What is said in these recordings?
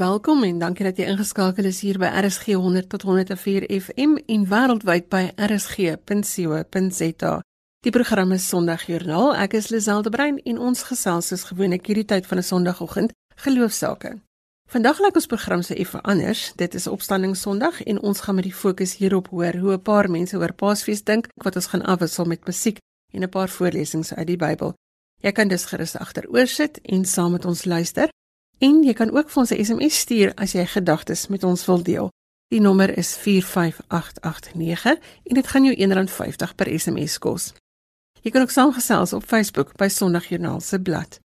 welkom en dankie dat jy ingeskakel is hier by RSG 100 tot 104 FM en wêreldwyd by rsg.co.za. Die program is Sondagjoernaal. Ek is Liselde Brein en ons gesels is gewoonlik hierdie tyd van 'n Sondagoggend geloofsake. Vandag lyk ons program se effe anders. Dit is Opstanding Sondag en ons gaan met die fokus hierop hoor hoe 'n paar mense oor Paasfees dink wat ons gaan afwissel met musiek en 'n paar voorlesings uit die Bybel. Jy kan dus gerus agteroor sit en saam met ons luister. En jy kan ook vir ons 'n SMS stuur as jy gedagtes met ons wil deel. Die nommer is 45889 en dit gaan jou R1.50 per SMS kos. Jy kan ook saamgesels op Facebook by Sondagjoernaal se blad.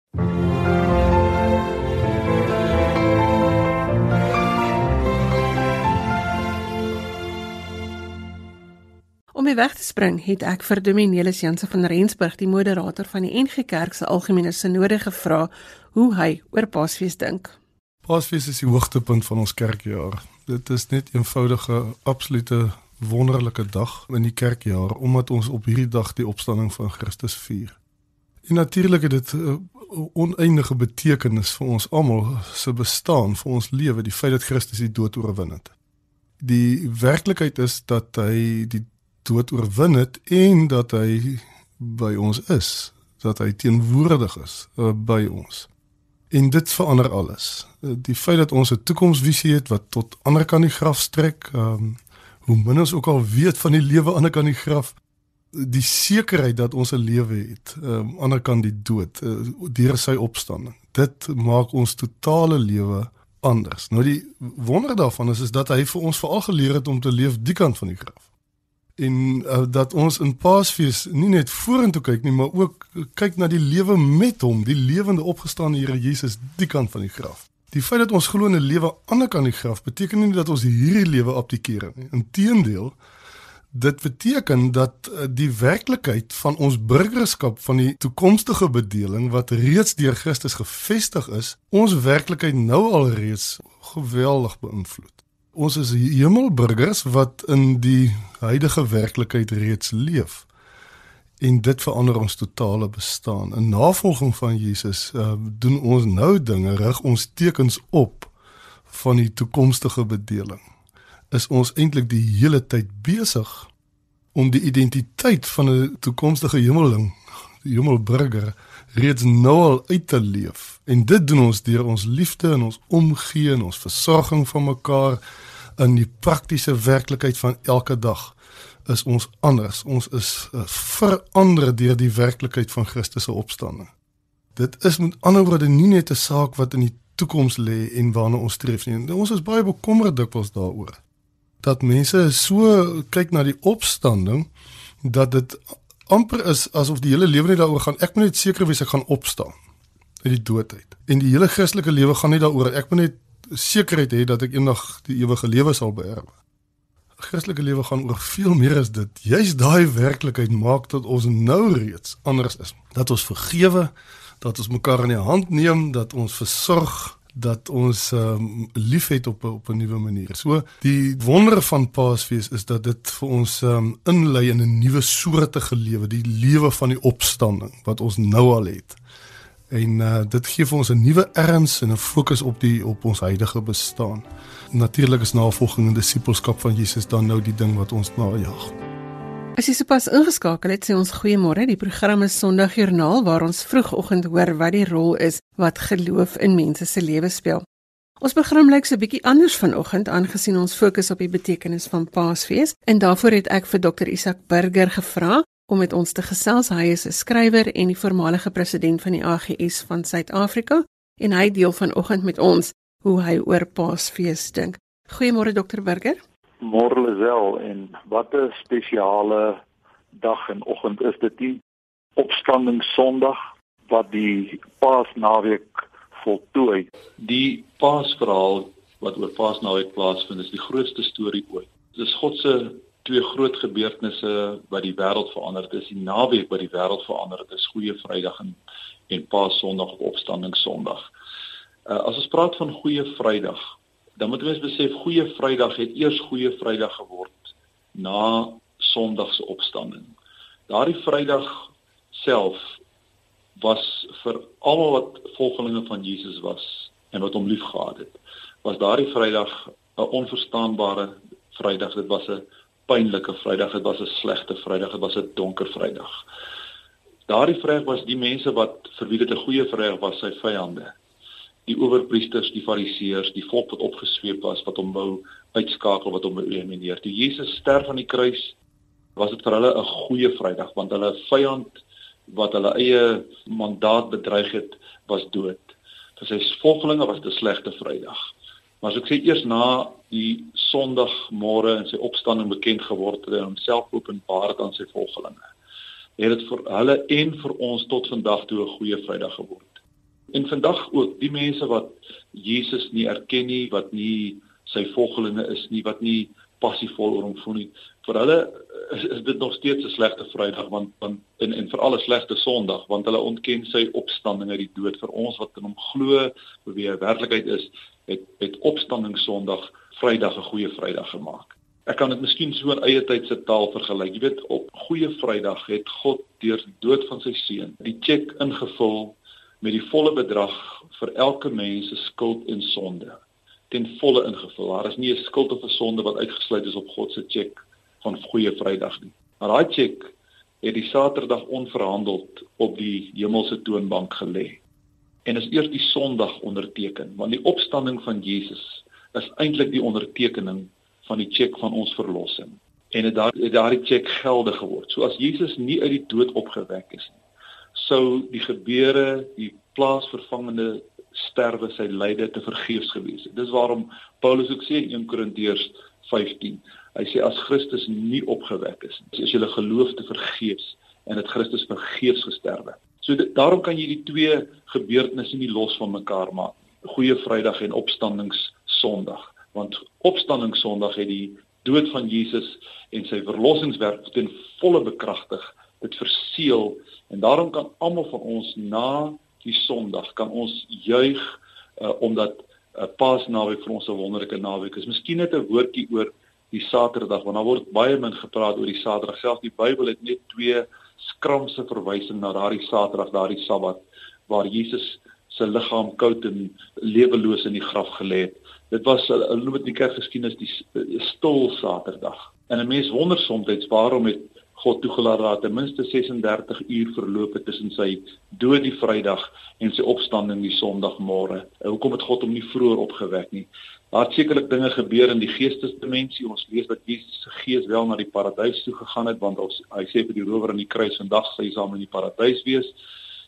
My weg te spring, het ek vir Dominelis Jansen van Rensburg, die moderator van die NG Kerk se algemene sinode gevra hoe hy oor Paasfees dink. Paasfees is die hoogtepunt van ons kerkjaar. Dit is net 'n eenvoudige, absolute wonderlike dag in die kerkjaar omdat ons op hierdie dag die opstanding van Christus vier. En natuurlik het dit 'n oneindige betekenis vir ons almal se bestaan, vir ons lewe, die feit dat Christus die dood oorwin het. Die werklikheid is dat hy die dood oorwin het en dat hy by ons is, dat hy teenwoordig is uh, by ons. En dit verander alles. Die feit dat ons 'n toekomsvisie het wat tot ander kant die graf strek, um, hoe min ons ook al weet van die lewe ander kant die graf, die sekerheid dat ons 'n lewe het, um, ander kant die dood, uh, deur sy opstanding. Dit maak ons totale lewe anders. Nou die wonder daarvan is is dat hy vir ons veral geleer het om te leef die kant van die graf en uh, dat ons in Paasfees nie net vorentoe kyk nie, maar ook kyk na die lewe met hom, die lewende opgestaane Here Jesus die kant van die graf. Die feit dat ons glo in 'n lewe aan die kant die graf beteken nie dat ons hierdie lewe abdikeer nie. Inteendeel, dit beteken dat uh, die werklikheid van ons burgerskap van die toekomstige bedeling wat reeds deur Christus gevestig is, ons werklikheid nou al reeds geweldig beïnvloed. Ons is hemelburgers wat in die huidige werklikheid reeds leef. En dit verander ons totale bestaan. In navolging van Jesus uh, doen ons nou dinge rig ons tekens op van die toekomstige bedeling. Is ons eintlik die hele tyd besig om die identiteit van 'n toekomstige hemeling, die hemelburger reeds nou al uit te leef. En dit doen ons deur ons liefde en ons omgee en ons versorging van mekaar in die praktiese werklikheid van elke dag is ons anders. Ons is uh, verander deur die werklikheid van Christus se opstanding. Dit is met ander woorde nie net 'n saak wat in die toekoms lê en waarna ons streef nie. Ons is baie bekommerd dikwels daaroor dat mense so kyk na die opstanding dat dit amper is asof die hele lewe net daaroor gaan. Ek moet net seker wees ek gaan opstaan uit die dood uit. En die hele Christelike lewe gaan nie daaroor ek moet net sekerheid hê dat ek eendag die ewige lewe sal beerwe. Christelike lewe gaan oor veel meer as dit. Juist daai werklikheid maak dat ons nou reeds anders is. Dat ons vergewe, dat ons mekaar in die hand neem, dat ons versorg, dat ons um, liefhet op op 'n nuwe manier. So die wonder van Paasfees is dat dit vir ons um, inlei in 'n nuwe soortige lewe, die lewe van die opstanding wat ons nou al het en uh, dit gee vir ons 'n nuwe erns en 'n fokus op die op ons huidige bestaan. Natuurlik is navolging en disippelskap van Jesus dan nou die ding wat ons najag. As jy sopas ingeskakel het, sê ons goeiemôre. Die program is Sondagjoernaal waar ons vroegoggend hoor wat die rol is wat geloof in mense se lewe speel. Ons program lyk so 'n bietjie anders vanoggend aangesien ons fokus op die betekenis van Paasfees en daarvoor het ek vir Dr Isak Burger gevra om met ons te gesels. Hy is 'n skrywer en die voormalige president van die AGS van Suid-Afrika en hy deel vanoggend met ons hoe hy oor Paasfees dink. Goeiemôre dokter Burger. Môre Lisel en wat 'n spesiale dag en oggend is dit die opstanding Sondag wat die Paasnaweek voltooi. Die Paasverhaal wat oor Paasnaweek plaasvind is die grootste storie ooit. Dit is God se twee groot gebeurtenisse wat die wêreld verander het. Dis die naweek wat die wêreld verander het. Dis Goeie Vrydag en en Paasondag of Opstanding Sondag. Uh, as ons praat van Goeie Vrydag, dan moet ons besef Goeie Vrydag het eers Goeie Vrydag geword na Sondag se opstanding. Daardie Vrydag self was vir almal wat volgelinge van Jesus was en wat hom liefgehad het was daardie Vrydag 'n onverstaanbare Vrydag. Dit was 'n pynlike Vrydag, dit was 'n slegte Vrydag, dit was 'n donker Vrydag. Daardie Vrydag was die mense wat vir wie dit 'n goeie Vrydag was, sy vyande. Die owerpriesters, die fariseërs, die volk wat opgesweep was wat hom wou uitskakel wat hom elimineer. Toe Jesus sterf aan die kruis, was dit vir hulle 'n goeie Vrydag want hulle vyand wat hulle eie mandaat bedreig het, was dood. Vir sy volgelinge was dit 'n slegte Vrydag. Maar as ek sê eers na die Sondagmôre en sy opstanding bekend geword het en homself openbaar aan sy volgelinge, het dit vir hulle en vir ons tot vandag toe 'n goeie Vrydag geword. En vandag ook die mense wat Jesus nie erken nie, wat nie sy volgelinge is nie, wat nie passievol oor hom voel nie, vir hulle is, is dit nog steeds 'n slegte Vrydag want want en en vir alle slegte Sondag want hulle ontken sy opstanding uit die dood vir ons wat in hom glo, wie hy werklikheid is, het het opstanding Sondag Vrydag 'n goeie Vrydag gemaak. Ek kan dit miskien so in eie tyd se taal vergelyk. Jy weet op goeie Vrydag het God deur die dood van sy seun die tjek ingevul met die volle bedrag vir elke mens se skuld en sonde ten volle ingevul. Daar is nie 'n skuld of 'n sonde wat uitgesluit is op God se tjek van goeie Vrydag nie. Maar daai tjek het die Saterdag onverhandeld op die hemelse toonbank gelê. En is eers die Sondag onderteken, want die opstanding van Jesus is eintlik die ondertekening van die tjek van ons verlossing. En het daardie tjek geldig geword. So as Jesus nie uit die dood opgewek is nie, sou die gebeure, die plaasvervangende sterwe sy lyde te vergeefs gewees het. Dis waarom Paulus ook sê in 1 Korintiërs 15 Hy sê as Christus nie opgewek is nie, as jy hulle geloof te vergeefs en dit Christus vergeefs gesterwe. So dit, daarom kan jy die twee gebeurtenisse nie los van mekaar maak. Goeie Vrydag en Opstandings Sondag, want Opstandings Sondag het die dood van Jesus en sy verlossingswerk ten volle bekragtig, dit verseël en daarom kan almal van ons na die Sondag kan ons juig uh, omdat 'n uh, Paasnaweek vir ons 'n wonderlike naweek is. Miskien net 'n woordjie oor die Saterdag want daar word baie min gepraat oor die Saterdag. Selfs die Bybel het net twee skramse verwysing na daardie Saterdag, daardie Sabbat waar Jesus se liggaam koud en leweloos in die graf gelê het. Dit was hulle noem dit in die kerkgeskiedenis die stil Saterdag. En 'n mens wonder soms waarom het God toegelaat dat ten minste 36 uur verloop het tussen sy dood die Vrydag en sy opstanding die Sondagmôre. Hoekom het God hom nie vroeër opgewek nie? Daar het sekerlik dinge gebeur in die geestesdimensie. Ons lees dat Jesus se gees wel na die paradys toe gegaan het want ons, hy sê vir die rower aan die kruis vandag sê hy saam in die paradys wees.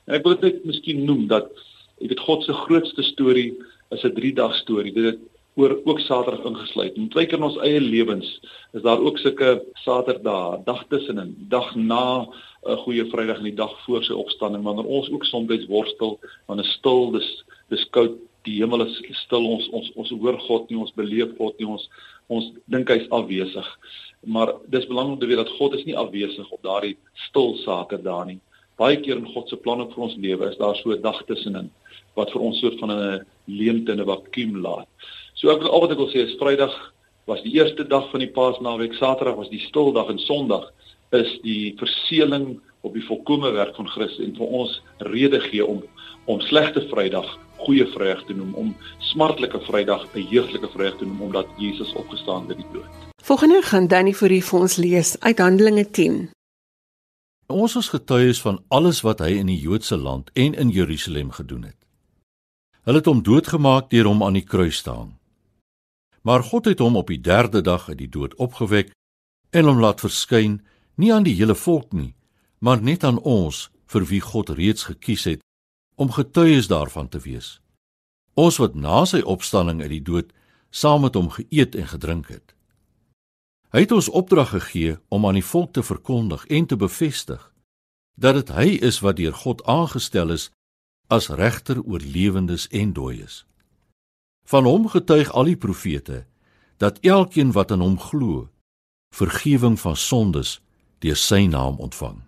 En ek wil dit net miskien noem dat jy weet God se grootste storie is 'n 3 dag storie. Dit het oor ook Saterdag ingesluit. En twee keer in ons eie lewens is daar ook sulke Saterdae, dag tussenin, dag na 'n goeie Vrydag en die dag voor sy opstanding wanneer ons ook soms worstel, wanneer stil, dis dis koud, die hemel is stil, ons ons ons hoor God nie, ons beleef God nie, ons ons dink hy's afwesig. Maar dis belangrik te weet dat God is nie afwesig op daardie stil Saterdae nie. Baie keer in God se planne vir ons lewe is daar so 'n dag tussenin wat vir ons soort van 'n leemte in 'n vakuum laat. So ek wil al wat ek wil sê is Vrydag was die eerste dag van die Paasnaweek, Saterdag was die stildag en Sondag is die verseëling op die volkomme werk van Christus en vir ons rede gee om om slegte Vrydag goeie Vrydag te noem, om smartlike Vrydag 'n heuglike Vrydag te noem omdat Jesus opgestaan het uit die dood. Volgende gaan Danny vir u vir ons lees uit Handelinge 10. Ons is getuies van alles wat hy in die Joodse land en in Jerusalem gedoen het. Hulle het hom doodgemaak deur hom aan die kruis te hang. Maar God het hom op die 3de dag uit die dood opgewek en hom laat verskyn nie aan die hele volk nie, maar net aan ons vir wie God reeds gekies het om getuies daarvan te wees. Ons wat na sy opstanding uit die dood saam met hom geëet en gedrink het. Hy het ons opdrag gegee om aan die volk te verkondig en te bevestig dat dit hy is wat deur God aangestel is as regter oor lewendes en dooies. Van hom getuig al die profete dat elkeen wat aan hom glo, vergifnis van sondes deur sy naam ontvang.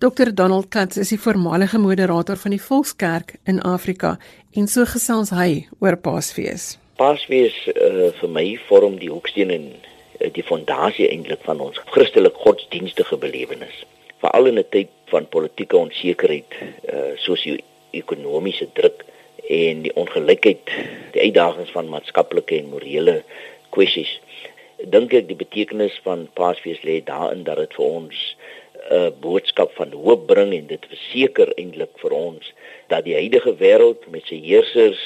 Dr Donald Katz is die voormalige moderator van die Volkskerk in Afrika en so gesels hy oor Paasfees. Paasfees uh, vir my vorm die hoeksteen en uh, die fondasie eintlik van ons Christelike godsdienstige belewenis. Veral in 'n tyd van politieke onsekerheid, uh, sosio-ekonomiese druk en die ongelykheid, die uitdagings van maatskaplike en morele kwessies. Dink ek die betekenis van Paasfees lê daarin dat dit vir ons 'n uh, boodskap van hoop bring en dit verseker eintlik vir ons dat die huidige wêreld met sy heersers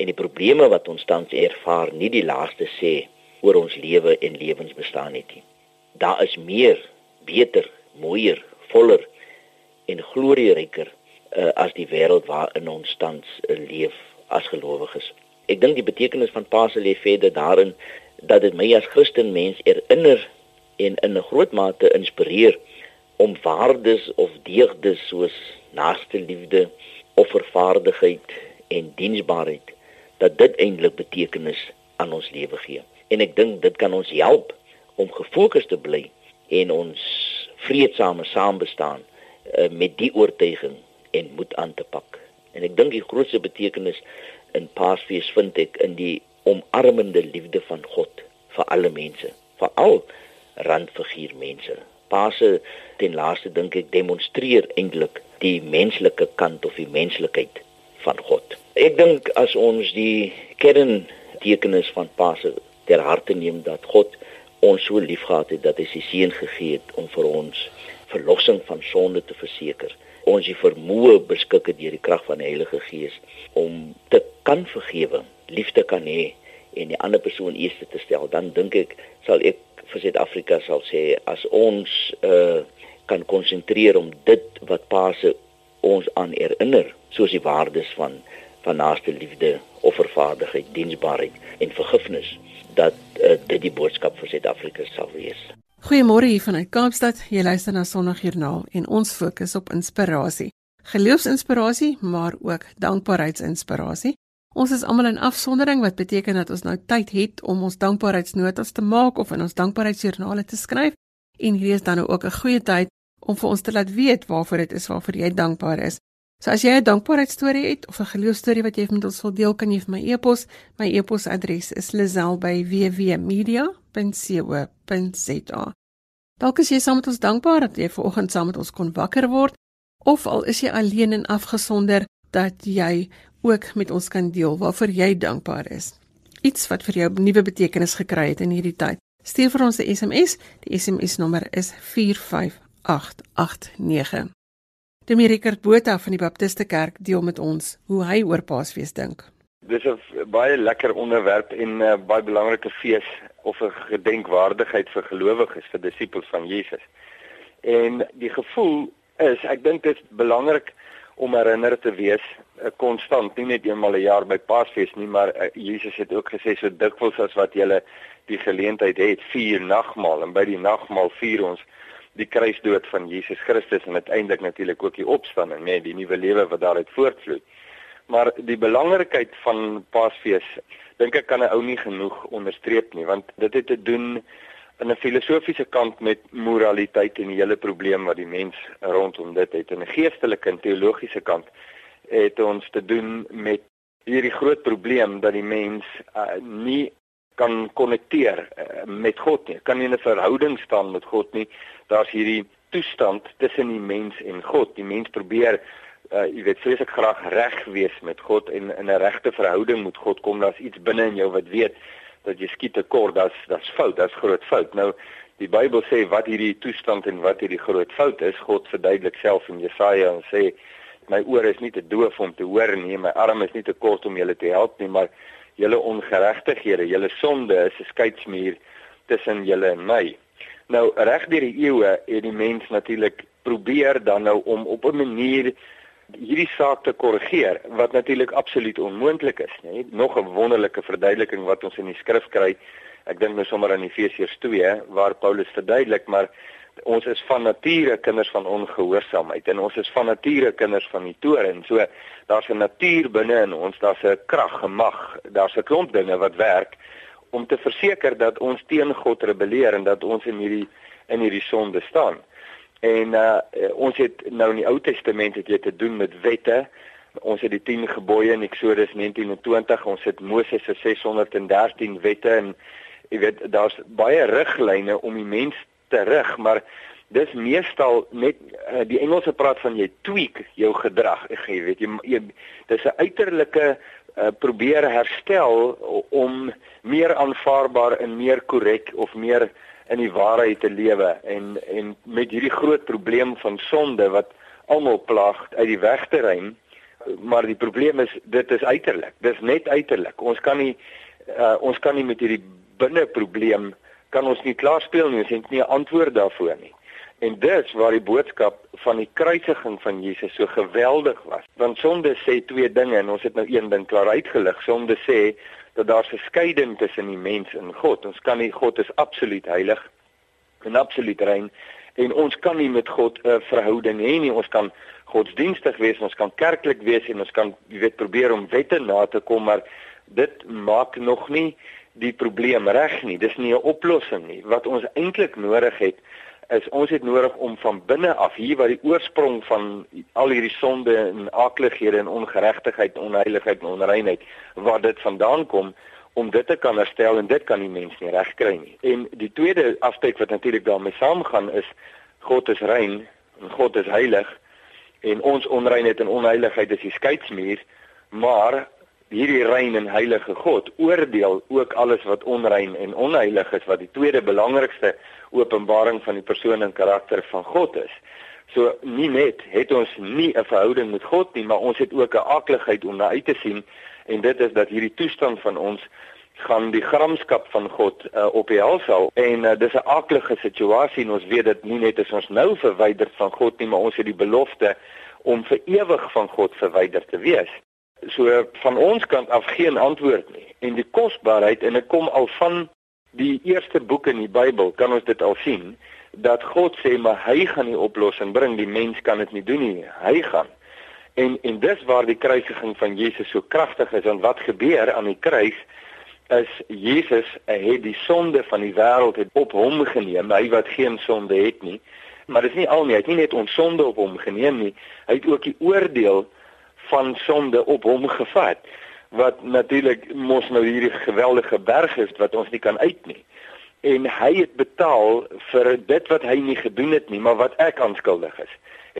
en die probleme wat ons tans ervaar nie die laaste sê oor ons lewe en lewens bestaan het nie. Daar is meer, beter, mooier, voller en glorieryker uh, as die wêreld waarin ons tans uh, leef as gelowiges. Ek dink die betekenis van Pasen lê verder daarin dat dit my as Christen mens herinner en in 'n groot mate inspireer om waardes of deugdes soos naaste liefde, offervaardigheid en diensbaarheid dat dit eintlik betekenis aan ons lewe gee. En ek dink dit kan ons help om gefokus te bly en ons vreedsame saambestaan uh, met die oortuiging en moed aan te pak. En ek dink die grootste betekenis in Paasfees vind ek in die omarmende liefde van God vir alle mense, veral randfiguur mense. Paase ten laaste dink ek demonstreer eintlik die menslike kant of die menslikheid van God. Ek dink as ons die kerntekenis van Paase ter harte neem dat God ons so liefgehad het dat hy sy seun gegee het om vir ons verlossing van sonde te verseker. Ons die vermoë beskik het deur die krag van die Heilige Gees om te kan vergewe, liefde kan hê en die ander persoon eers te stel, dan dink ek sal ek vir Suid-Afrika sal sê as ons uh kan konsentreer om dit wat Paase ons aan herinner, soos die waardes van van naaste liefde, offervaardigheid, diensbaarheid en vergifnis, dat uh, dit die boodskap vir Suid-Afrika sal wees. Goeiemôre hier vanuit Kaapstad. Jy luister na Sondagjoernaal en ons fokus op inspirasie. Geloofsinspirasie, maar ook dankbaarheidsinspirasie. Ons is almal in afsondering wat beteken dat ons nou tyd het om ons dankbaarheidsnotas te maak of in ons dankbaarheidsjoernale te skryf en hier is dan nou ook 'n goeie tyd om vir ons te laat weet waarvoor dit is waarvoor jy dankbaar is. So as jy 'n dankbaarheidstorie het of 'n geloofstorie wat jy met ons wil deel, kan jy vir my e-pos. My e-posadres is lazel@wwmedia.co.za. Dalk is jy saam met ons dankbaar dat jy vanoggend saam met ons kon wakker word of al is jy alleen en afgesonder dat jy ook met ons kan deel waarvoor jy dankbaar is. Iets wat vir jou nuwe betekenis gekry het in hierdie tyd. Stuur vir ons 'n SMS. Die SMS nommer is 45889. Dominic Botha van die Baptiste Kerk deel met ons hoe hy oor Paasfees dink. Dis 'n baie lekker onderwerp en 'n uh, baie belangrike fees of 'n gedenkwaardigheid vir gelowiges, vir disippels van Jesus. En die gevoel is, ek dink dit is belangrik om herinner te wees konstant, nie net eenmal 'n een jaar by Paasfees nie, maar uh, Jesus het ook gesê so dikwels as wat jy die geleentheid het, vier nagmaal en by die nagmaal vier ons die kruisdood van Jesus Christus en uiteindelik natuurlik ook die opstanding, net die nuwe lewe wat daaruit voortvloei. Maar die belangrikheid van Paasfees dink ek kan 'n ou nie genoeg onderstreep nie, want dit het te doen in 'n filosofiese kant met moraliteit en die hele probleem wat die mens rondom dit het. En 'n geestelike en teologiese kant het ons te doen met hierdie groot probleem dat die mens uh, nie kan konnekteer uh, met God nie. Kan nie 'n verhouding staan met God nie. Daar's hierdie toestand tussen die mens en God. Die mens probeer uh, jy weet vreeslik graag reg wees met God en in 'n regte verhouding met God kom. Daar's iets binne in jou wat weet dat jy skiet tekort, dat's dat's fout, dat's groot fout. Nou die Bybel sê wat hierdie toestand en wat hierdie groot fout is, God verduidelik self in Jesaja en sê my oor is nie te doof om te hoor nie, my arm is nie te kort om julle te help nie, maar julle ongeregtighede, julle sonde is 'n skeidsmuur tussen julle en my. Nou reg deur die eeue het die mens natuurlik probeer dan nou om op 'n manier hierdie saak te korrigeer wat natuurlik absoluut onmoontlik is, nê. Nog 'n wonderlike verduideliking wat ons in die skrif kry. Ek dink nou sommer aan Efesiërs 2 waar Paulus verduidelik, maar ons is van nature kinders van ongehoorsaamheid en ons is van nature kinders van die toorn. So daar's 'n natuur binne in ons, daar's 'n krag, 'n mag, daar's 'n klomp dinge wat werk om te verseker dat ons teen God rebelleer en dat ons in hierdie in hierdie sonde staan. En uh ons het nou in die Ou Testament het jy te doen met wette. Ons het die 10 gebooie in Eksodus 19 en 20. Ons het Moses se 613 wette en jy weet daar's baie riglyne om die mens te rig, maar dis meestal net uh, die Engelse praat van jy tweak jou gedrag. Ek jy weet jy, jy dis 'n uiterlike uh, probeer herstel om meer aanvaarbaar en meer korrek of meer in die waarheid te lewe en en met hierdie groot probleem van sonde wat almal plaag uit die weg te ruim. Maar die probleem is dit is uiterlik. Dis net uiterlik. Ons kan nie uh, ons kan nie met hierdie binne probleem kan ons nie klaar speel nie. Ons het nie 'n antwoord daarvoor nie. En dis waar die boodskap van die kruisiging van Jesus so geweldig was. Want sonde sê twee dinge en ons het nou een ding klaar uitgelig. Sonde sê dat daar 'n skeiding tussen die mens en God. Ons kan nie God is absoluut heilig en absoluut rein en ons kan nie met God 'n verhouding hê nie. Ons kan godsdienstig wees, ons kan kerklik wees en ons kan jy weet probeer om wette na te kom, maar dit maak nog nie die probleem reg nie. Dis nie 'n oplossing nie. Wat ons eintlik nodig het is ons het nodig om van binne af hier waar die oorsprong van al hierdie sonde en aaklighede en ongeregtigheid onheiligheid en onreinheid waar dit vandaan kom om dit te kan herstel en dit kan die mens nie regkry nie. En die tweede aspek wat natuurlik daarmee saamgaan is God is rein en God is heilig en ons onreinheid en onheiligheid is die skeidsmuur, maar hierdie rein en heilige God oordeel ook alles wat onrein en onheilig is wat die tweede belangrikste openbaring van die persoon en karakter van God is. So nie net het ons nie 'n verhouding met God nie, maar ons het ook 'n aakligheid om na uit te sien en dit is dat hierdie toestand van ons gaan die gramskap van God uh, op die hel sal en uh, dis 'n aaklige situasie en ons weet dit nie net is ons nou verwyder van God nie, maar ons het die belofte om vir ewig van God verwyder te wees. So van ons kant af geen antwoord nie. En die kosbaarheid en dit kom al van die eerste boek in die Bybel kan ons dit al sien dat God sê maar hy gaan die oplossing bring die mens kan dit nie doen nie. Hy gaan. En en dis waar die kruisiging van Jesus so kragtig is en wat gebeur aan die kruis is Jesus het die sonde van die wêreld op hom geneem hy wat geen sonde het nie. Maar dit is nie al nie hy het nie net ons sonde op hom geneem nie hy het ook die oordeel van sonde op hom gevat wat natuurlik mos nou hierdie geweldige berg is wat ons nie kan uit nie. En hy het betaal vir dit wat hy nie gedoen het nie, maar wat ek aanskuldig is.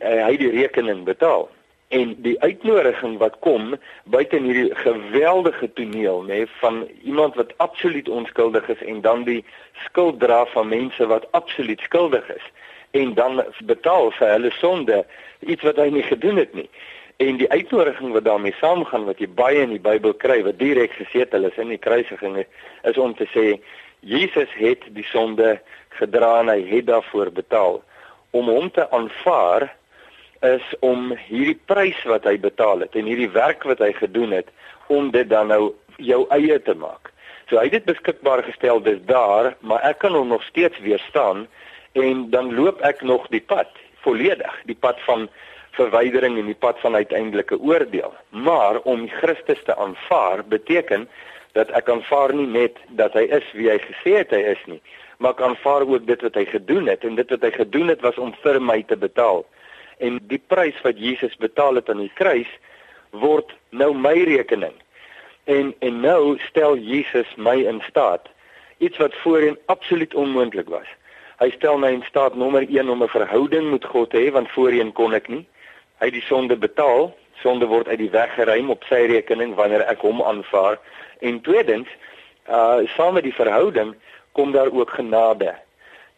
Hy het die rekening betaal. En die uitnodiging wat kom buite hierdie geweldige toneel nê van iemand wat absoluut onskuldig is en dan die skuld dra van mense wat absoluut skuldig is en dan betaal vir hulle sonde iets wat hy nie gedoen het nie. En die uitnodiging wat daarmee saamgaan wat jy baie in die Bybel kry wat direk gesetel is in die kruisiging is om te sê Jesus het die sonde gedra en hy het daarvoor betaal. Om hom te aanvaar is om hierdie prys wat hy betaal het en hierdie werk wat hy gedoen het om dit dan nou jou eie te maak. So hy het dit beskikbaar gestel dis daar, maar ek kan hom nog steeds weerstaan en dan loop ek nog die pad volledig, die pad van verwydering en die pad van uiteindelike oordeel. Maar om Christus te aanvaar beteken dat ek aanvaar nie net dat hy is wie hy gesê het hy is nie, maar ek aanvaar ook dit wat hy gedoen het en dit wat hy gedoen het was om vir my te betaal. En die prys wat Jesus betaal het aan die kruis word nou my rekening. En en nou stel Jesus my in staat iets wat voorheen absoluut onmoontlik was. Hy stel my in staat nommer 1 om 'n verhouding met God te hê want voorheen kon ek nie hy die sonde betaal, sonde word uit die weg geruim op sy rekening wanneer ek hom aanvaar. En tweedens, uh saam met die verhouding kom daar ook genade.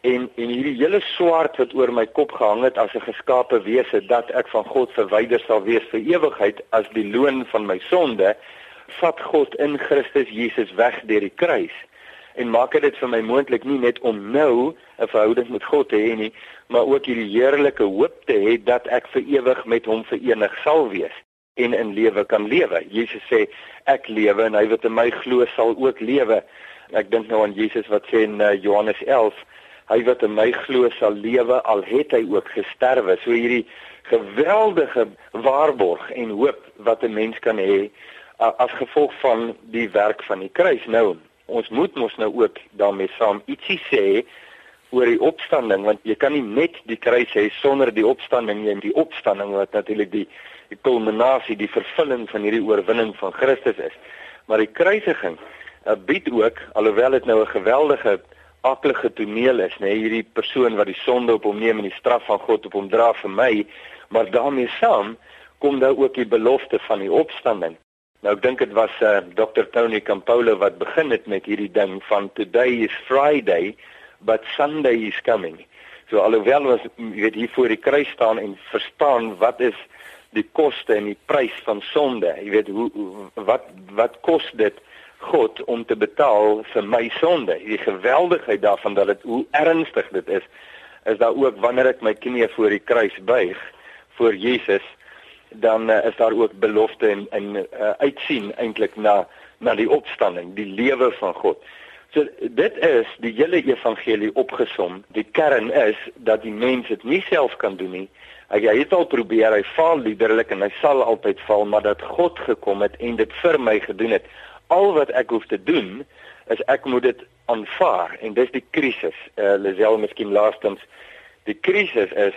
En en hierdie hele swaard wat oor my kop gehang het as 'n geskape wese dat ek van God verwyder sal wees vir ewigheid as die loon van my sonde, vat God in Christus Jesus weg deur die kruis en maak dit vir my moontlik nie net om nou 'n verhouding met God te hê nie, maar ook hierdie heerlike hoop te hê dat ek vir ewig met hom verenig sal wees en in lewe kan lewe. Jesus sê ek lewe en hy wat in my glo sal ook lewe. Ek dink nou aan Jesus wat sê in uh, Johannes 11, hy wat in my glo sal lewe al het hy ook gesterwe. So hierdie geweldige waarborg en hoop wat 'n mens kan hê uh, as gevolg van die werk van die kruis. Nou ons moet mos nou ook daarmee saam ietsie sê oor die opstanding want jy kan nie net die kruis hê sonder die opstanding. Nie en die opstanding wat natuurlik die die kulminasie die vervulling van hierdie oorwinning van Christus is. Maar die kruisiging uh, bied ook alhoewel dit nou 'n geweldige aaklige toneel is, nê, hierdie persoon wat die sonde op hom neem en die straf van God op hom dra vir my, maar daarmee saam kom daar ook die belofte van die opstanding. Nou ek dink dit was uh, Dr Tony Campolo wat begin het met hierdie ding van today is Friday but Sunday is coming. So alhoewel ons weet hier voor die kruis staan en verstaan wat is die koste en die prys van sonde. Jy weet hoe wat wat kos dit God om te betaal vir my sonde. Die geweldigheid daarvan dat dit hoe ernstig dit is, is daar ook wanneer ek my knieë voor die kruis buig voor Jesus, dan uh, is daar ook belofte en en uh, uitsien eintlik na na die opstanding, die lewe van God. So dit is die hele evangelie opgesom. Die kern is dat die mens dit nie self kan doen nie. Hy het al probeer, hy faal liderlik en hy sal altyd faal, maar dat God gekom het en dit vir my gedoen het al wat ek hoef te doen is ek moet dit aanvaar en dis die krisis. Uh Lisel miskien laastens die krisis is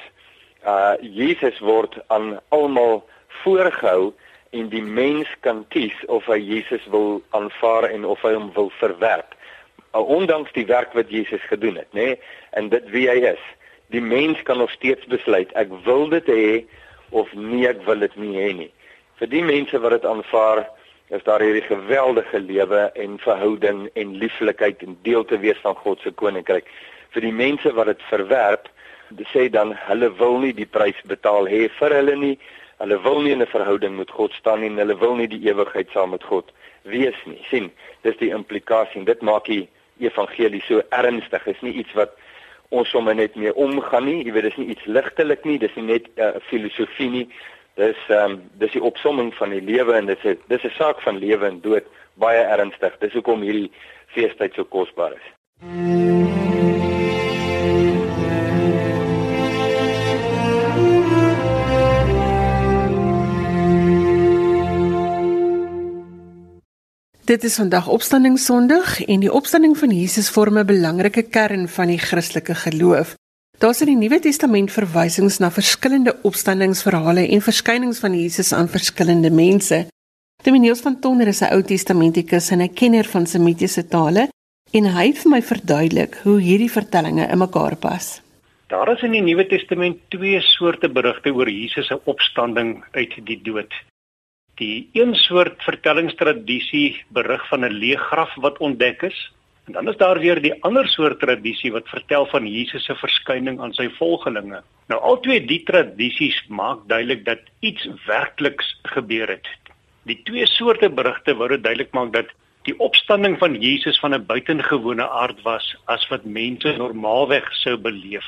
uh Jesus word aan almal voorgehou en die mens kan kies of hy Jesus wil aanvaar en of hy hom wil verwerp. Uh, ondanks die werk wat Jesus gedoen het, nê? Nee? En dit wie hy is. Die mens kan nog steeds besluit ek wil dit hê of nee ek wil dit nie hê nie. Vir die mense wat dit aanvaar, is daar hierdie geweldige lewe en verhouding en lieflikheid en deel te wees van God se koninkryk. Vir die mense wat dit verwerp, sê dan hulle wil nie die prys betaal hê vir hulle nie. Hulle wil nie in 'n verhouding met God staan nie en hulle wil nie die ewigheid saam met God wees nie. sien, dis die implikasie en dit maak die evangelie so ernstig. Is nie iets wat ons sommer net mee omgaan nie. Jy weet, dis nie iets ligtelik nie. Dis nie net 'n uh, filosofie nie. Dis ehm um, dis die opsomming van die lewe en dis 'n dis 'n saak van lewe en dood baie ernstig. Dis hoekom hierdie feestyd so kosbaar is. Dit is vandag Opstandingssondag en die opstanding van Jesus vorm 'n belangrike kern van die Christelike geloof. Daar's in die Nuwe Testament verwysings na verskillende opstandingsverhale en verskynings van Jesus aan verskillende mense. Dominius van Tonder is 'n Ou Testamentikus en 'n kenner van Semitiese tale en hy het vir my verduidelik hoe hierdie vertellinge in mekaar pas. Daar is in die Nuwe Testament twee soorte berigte oor Jesus se opstanding uit die dood. Die een soort vertellingstradisie berig van 'n leë graf wat ontdek is En dan is daar weer die ander soort tradisie wat vertel van Jesus se verskyning aan sy volgelinge. Nou al twee die tradisies maak duidelik dat iets werkliks gebeur het. Die twee soorte berigte wou dit duidelik maak dat die opstanding van Jesus van 'n buitengewone aard was as wat mense normaalweg sou beleef.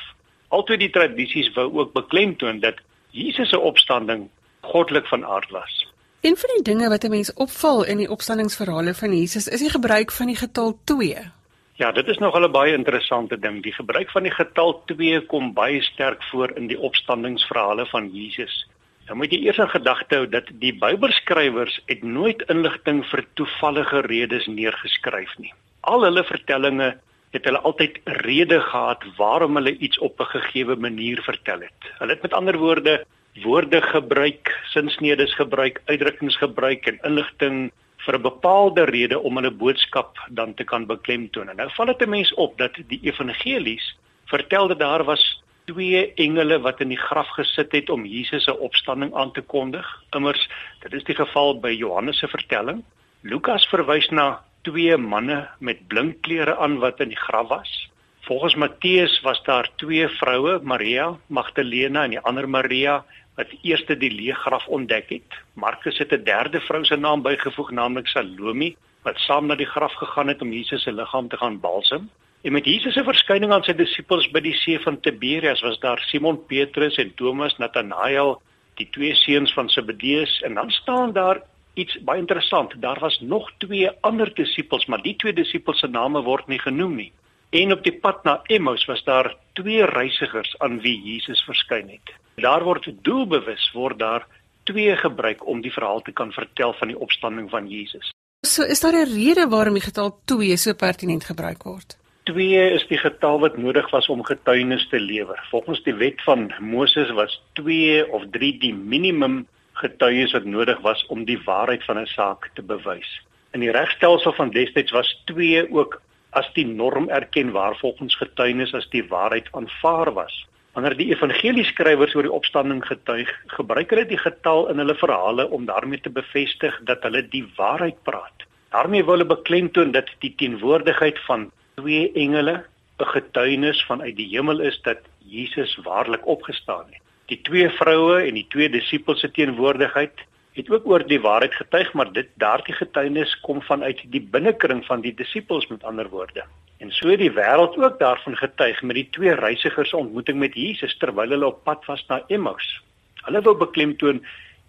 Altyd die tradisies wou ook beklemtoon dat Jesus se opstanding goddelik van aard was. Een van die dinge wat 'n mens opval in die opstandingsverhale van Jesus is die gebruik van die getal 2. Ja, dit is nog 'n baie interessante ding. Die gebruik van die getal 2 kom baie sterk voor in die opstandingsverhale van Jesus. Nou moet jy eers in gedagte hou dat die Bybelskrywers het nooit inligting vir toevallige redes neergeskryf nie. Al hulle vertellings het hulle altyd rede gehad waarom hulle iets op 'n gegeewe manier vertel het. Hulle het met ander woorde woorde gebruik, sinsnedes gebruik, uitdrukkings gebruik en inligting vir 'n bepaalde rede om hulle boodskap dan te kan beklemtoon. Nou val dit 'n mens op dat die evangelies vertel dat daar was twee engele wat in die graf gesit het om Jesus se opstanding aan te kondig. Immers, dit is die geval by Johannes se vertelling. Lukas verwys na twee manne met blink klere aan wat in die graf was. Volgens Matteus was daar twee vroue, Maria Magdalena en die ander Maria wat eerste die leë graf ontdek het. Markus het 'n derde vrou se naam bygevoeg, naamlik Salome, wat saam na die graf gegaan het om Jesus se liggaam te gaan balsem. En met Jesus se verskyning aan sy disippels by die see van Tiberias was daar Simon Petrus en Thomas, Nathanael, die twee seuns van Zebedeus en dan staan daar iets baie interessant. Daar was nog twee ander disippels, maar die twee disippels se name word nie genoem nie. En op die pad na Emmaus was daar twee reisigers aan wie Jesus verskyn het. Daar word doelbewus word daar twee gebruik om die verhaal te kan vertel van die opstanding van Jesus. So is daar 'n rede waarom die getal 2 so pertinent gebruik word. 2 is die getal wat nodig was om getuienis te lewer. Volgens die wet van Moses was 2 of 3 die minimum getuies wat nodig was om die waarheid van 'n saak te bewys. In die regstelsel van destyds was 2 ook as die norm erken waar volgens getuienis as die waarheid aanvaar was. Wanneer die evangelieskrywers oor die opstanding getuig, gebruik hulle die getal in hulle verhale om daarmee te bevestig dat hulle die waarheid praat. Daarmee wil hulle beklemtoon dat die teenwoordigheid van twee engele 'n getuienis vanuit die hemel is dat Jesus waarlik opgestaan het. Die twee vroue en die twee disippels se teenwoordigheid het ook oor die waarheid getuig, maar dit daardie getuienis kom vanuit die binnekring van die disippels met ander woorde. En so het die wêreld ook daarvan getuig met die twee reisigers se ontmoeting met Jesus terwyl hulle op pad was na Emmaus. Hulle wou beklemtoon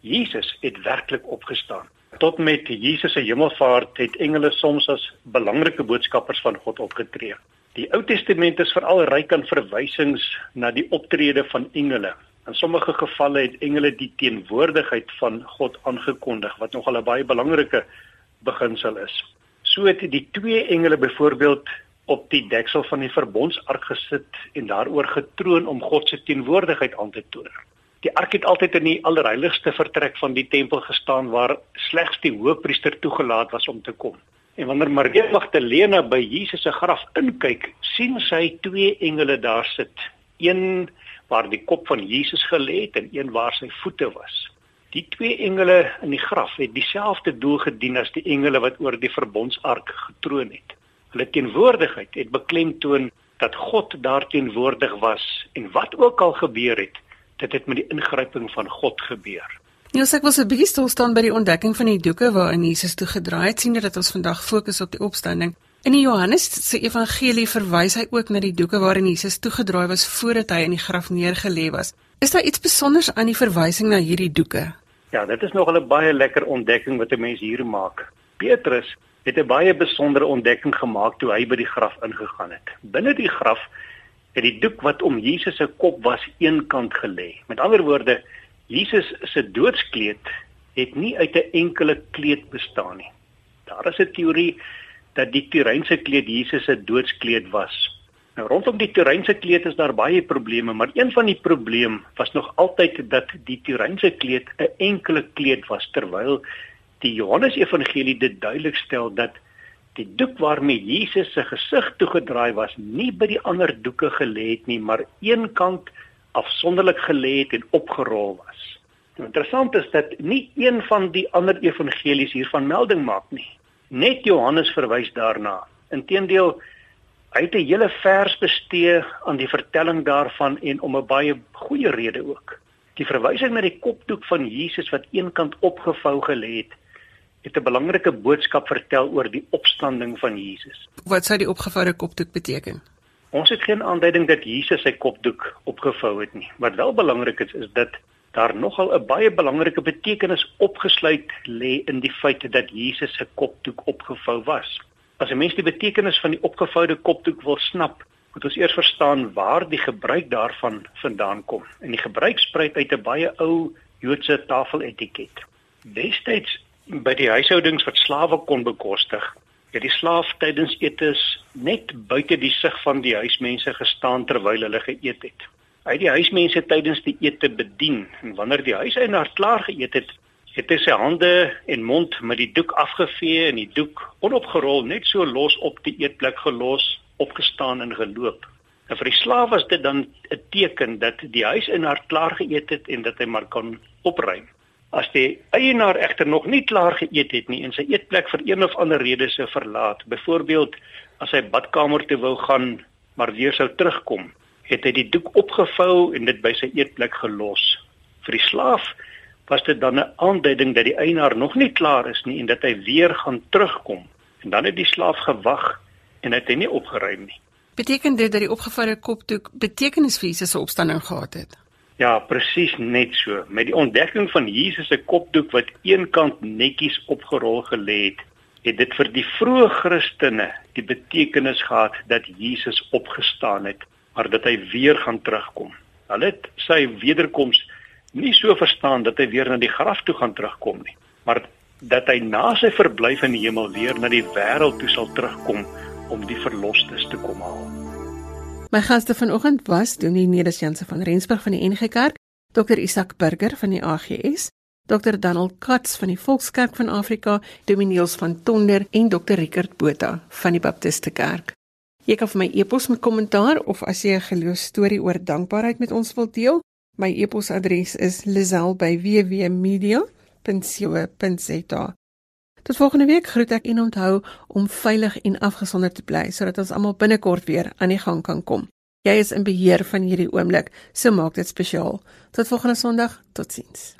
Jesus het werklik opgestaan. Tot met Jesus se hemelvaart het engele soms as belangrike boodskappers van God opgetree. Die Ou Testament is veral ryk aan verwysings na die optrede van engele. In sommige gevalle het engele die teenwoordigheid van God aangekondig wat nogal 'n baie belangrike beginsel is. So het die twee engele byvoorbeeld op die deksel van die verbondsark gesit en daaroor getroon om God se teenwoordigheid aan te toon. Die ark het altyd in die allerheiligste vertrek van die tempel gestaan waar slegs die hoofpriester toegelaat was om te kom. En wanneer Maria Magdalena by Jesus se graf inkyk, sien sy twee engele daar sit. Een waar die kop van Jesus gelê het en een waar sy voete was. Die twee engele in die graf het dieselfde doel gedien as die engele wat oor die verbondsark getroon het. Hulle teenwoordigheid het beklemtoon dat God daar teenwoordig was en wat ook al gebeur het, dit het met die ingryping van God gebeur. Ja, ek was 'n bietjie stil staan by die ontdekking van die doeke waarin Jesus toe gedraai het, sien dat ons vandag fokus op die opstanding. In die Johannes se evangelie verwys hy ook na die doeke waarin Jesus toegedraai was voordat hy in die graf neergelê was. Is daar iets spesiaals aan die verwysing na hierdie doeke? Ja, dit is nog 'n baie lekker ontdekking wat 'n mens hier maak. Petrus het 'n baie besondere ontdekking gemaak toe hy by die graf ingegaan het. Binne die graf het die doek wat om Jesus se kop was, eenkant gelê. Met ander woorde, Jesus se doodskleed het nie uit 'n enkele kleed bestaan nie. Daar is 'n teorie dat die Turynse kleed Jesus se doodskleed was. Nou rondom die Turynse kleed is daar baie probleme, maar een van die probleme was nog altyd dat die Turynse kleed 'n enkele kleed was terwyl die Johannes Evangelie dit duidelik stel dat die doek waarmee Jesus se gesig toegedraai was nie by die ander doeke gelê het nie, maar eenkant afsonderlik gelê het en opgerol was. Nou, interessant is dat nie een van die ander evangelies hiervan melding maak nie. Net Johannes verwys daarna. Inteendeel, hy het 'n hele vers bestee aan die vertelling daarvan en om 'n baie goeie rede ook. Die verwysing na die kopdoek van Jesus wat eenkant opgevou gelê het, het 'n belangrike boodskap vertel oor die opstanding van Jesus. Wat sou die opgevoude kopdoek beteken? Ons het geen aanduiding dat Jesus sy kopdoek opgevou het nie. Wat wel belangrik is, is dat daar nogal 'n baie belangrike betekenis opgesluit lê in die feit dat Jesus se kopdoek opgevou was. As 'n mens die betekenis van die opgevoude kopdoek wil snap, moet ons eers verstaan waar die gebruik daarvan vandaan kom. En die gebruik spruit uit 'n baie ou Joodse tafeletiket. Destyds by die huishoudings wat slawe kon bekostig, het die slaaf tydens etes net buite die sig van die huismense gestaan terwyl hulle geëet het. Hy het die huismense tydens die ete bedien en wanneer die huiseienaar klaar geëet het, het hy sy hande en mond met die doek afgevee en die doek onopgerol net so los op die eetplek gelos, opgestaan en geloop. En vir die slaaf was dit dan 'n teken dat die huiseienaar klaar geëet het en dat hy maar kon opruim. As die eienaar egter nog nie klaar geëet het nie en sy eetplek vir een of ander rede se verlaat, byvoorbeeld as hy badkamer toe wou gaan maar weer sou terugkom, het hy die doek opgevou en dit by sy eetplek gelos. Vir die slaaf was dit dan 'n aanduiding dat die eienaar nog nie klaar is nie en dat hy weer gaan terugkom. En dan het die slaaf gewag en het hy nie opgeruim nie. Beteken dit dat die opgevoude kopdoek betekenis vir Jesus se opstanding gehad het? Ja, presies net so. Met die ontdekking van Jesus se kopdoek wat eenkant netjies opgerol gelê het, het dit vir die vroeë Christene die betekenis gehad dat Jesus opgestaan het, maar dat hy weer gaan terugkom. Hulle het sy wederkoms nie so verstaan dat hy weer na die graf toe gaan terugkom nie, maar dat hy na sy verblyf in die hemel weer na die wêreld toe sal terugkom om die verlosters te kom haal. My gaste vanoggend was Dominee Neders Jansen van Rensburg van die NG Kerk, Dr Isak Burger van die AGS, Dr Donald Katz van die Volkskerk van Afrika, Domineels van Tonder en Dr Rickert Botha van die Baptiste Kerk. Jy kan vir my e-pos met kommentaar of as jy 'n geloofstorie oor dankbaarheid met ons wil deel, my e-posadres is lizel@wwmedia.co.za. Tot volgende week groet ek en onthou om veilig en afgesonder te bly sodat ons almal binnekort weer aan die gang kan kom. Jy is in beheer van hierdie oomblik, so maak dit spesiaal. Tot volgende Sondag, totsiens.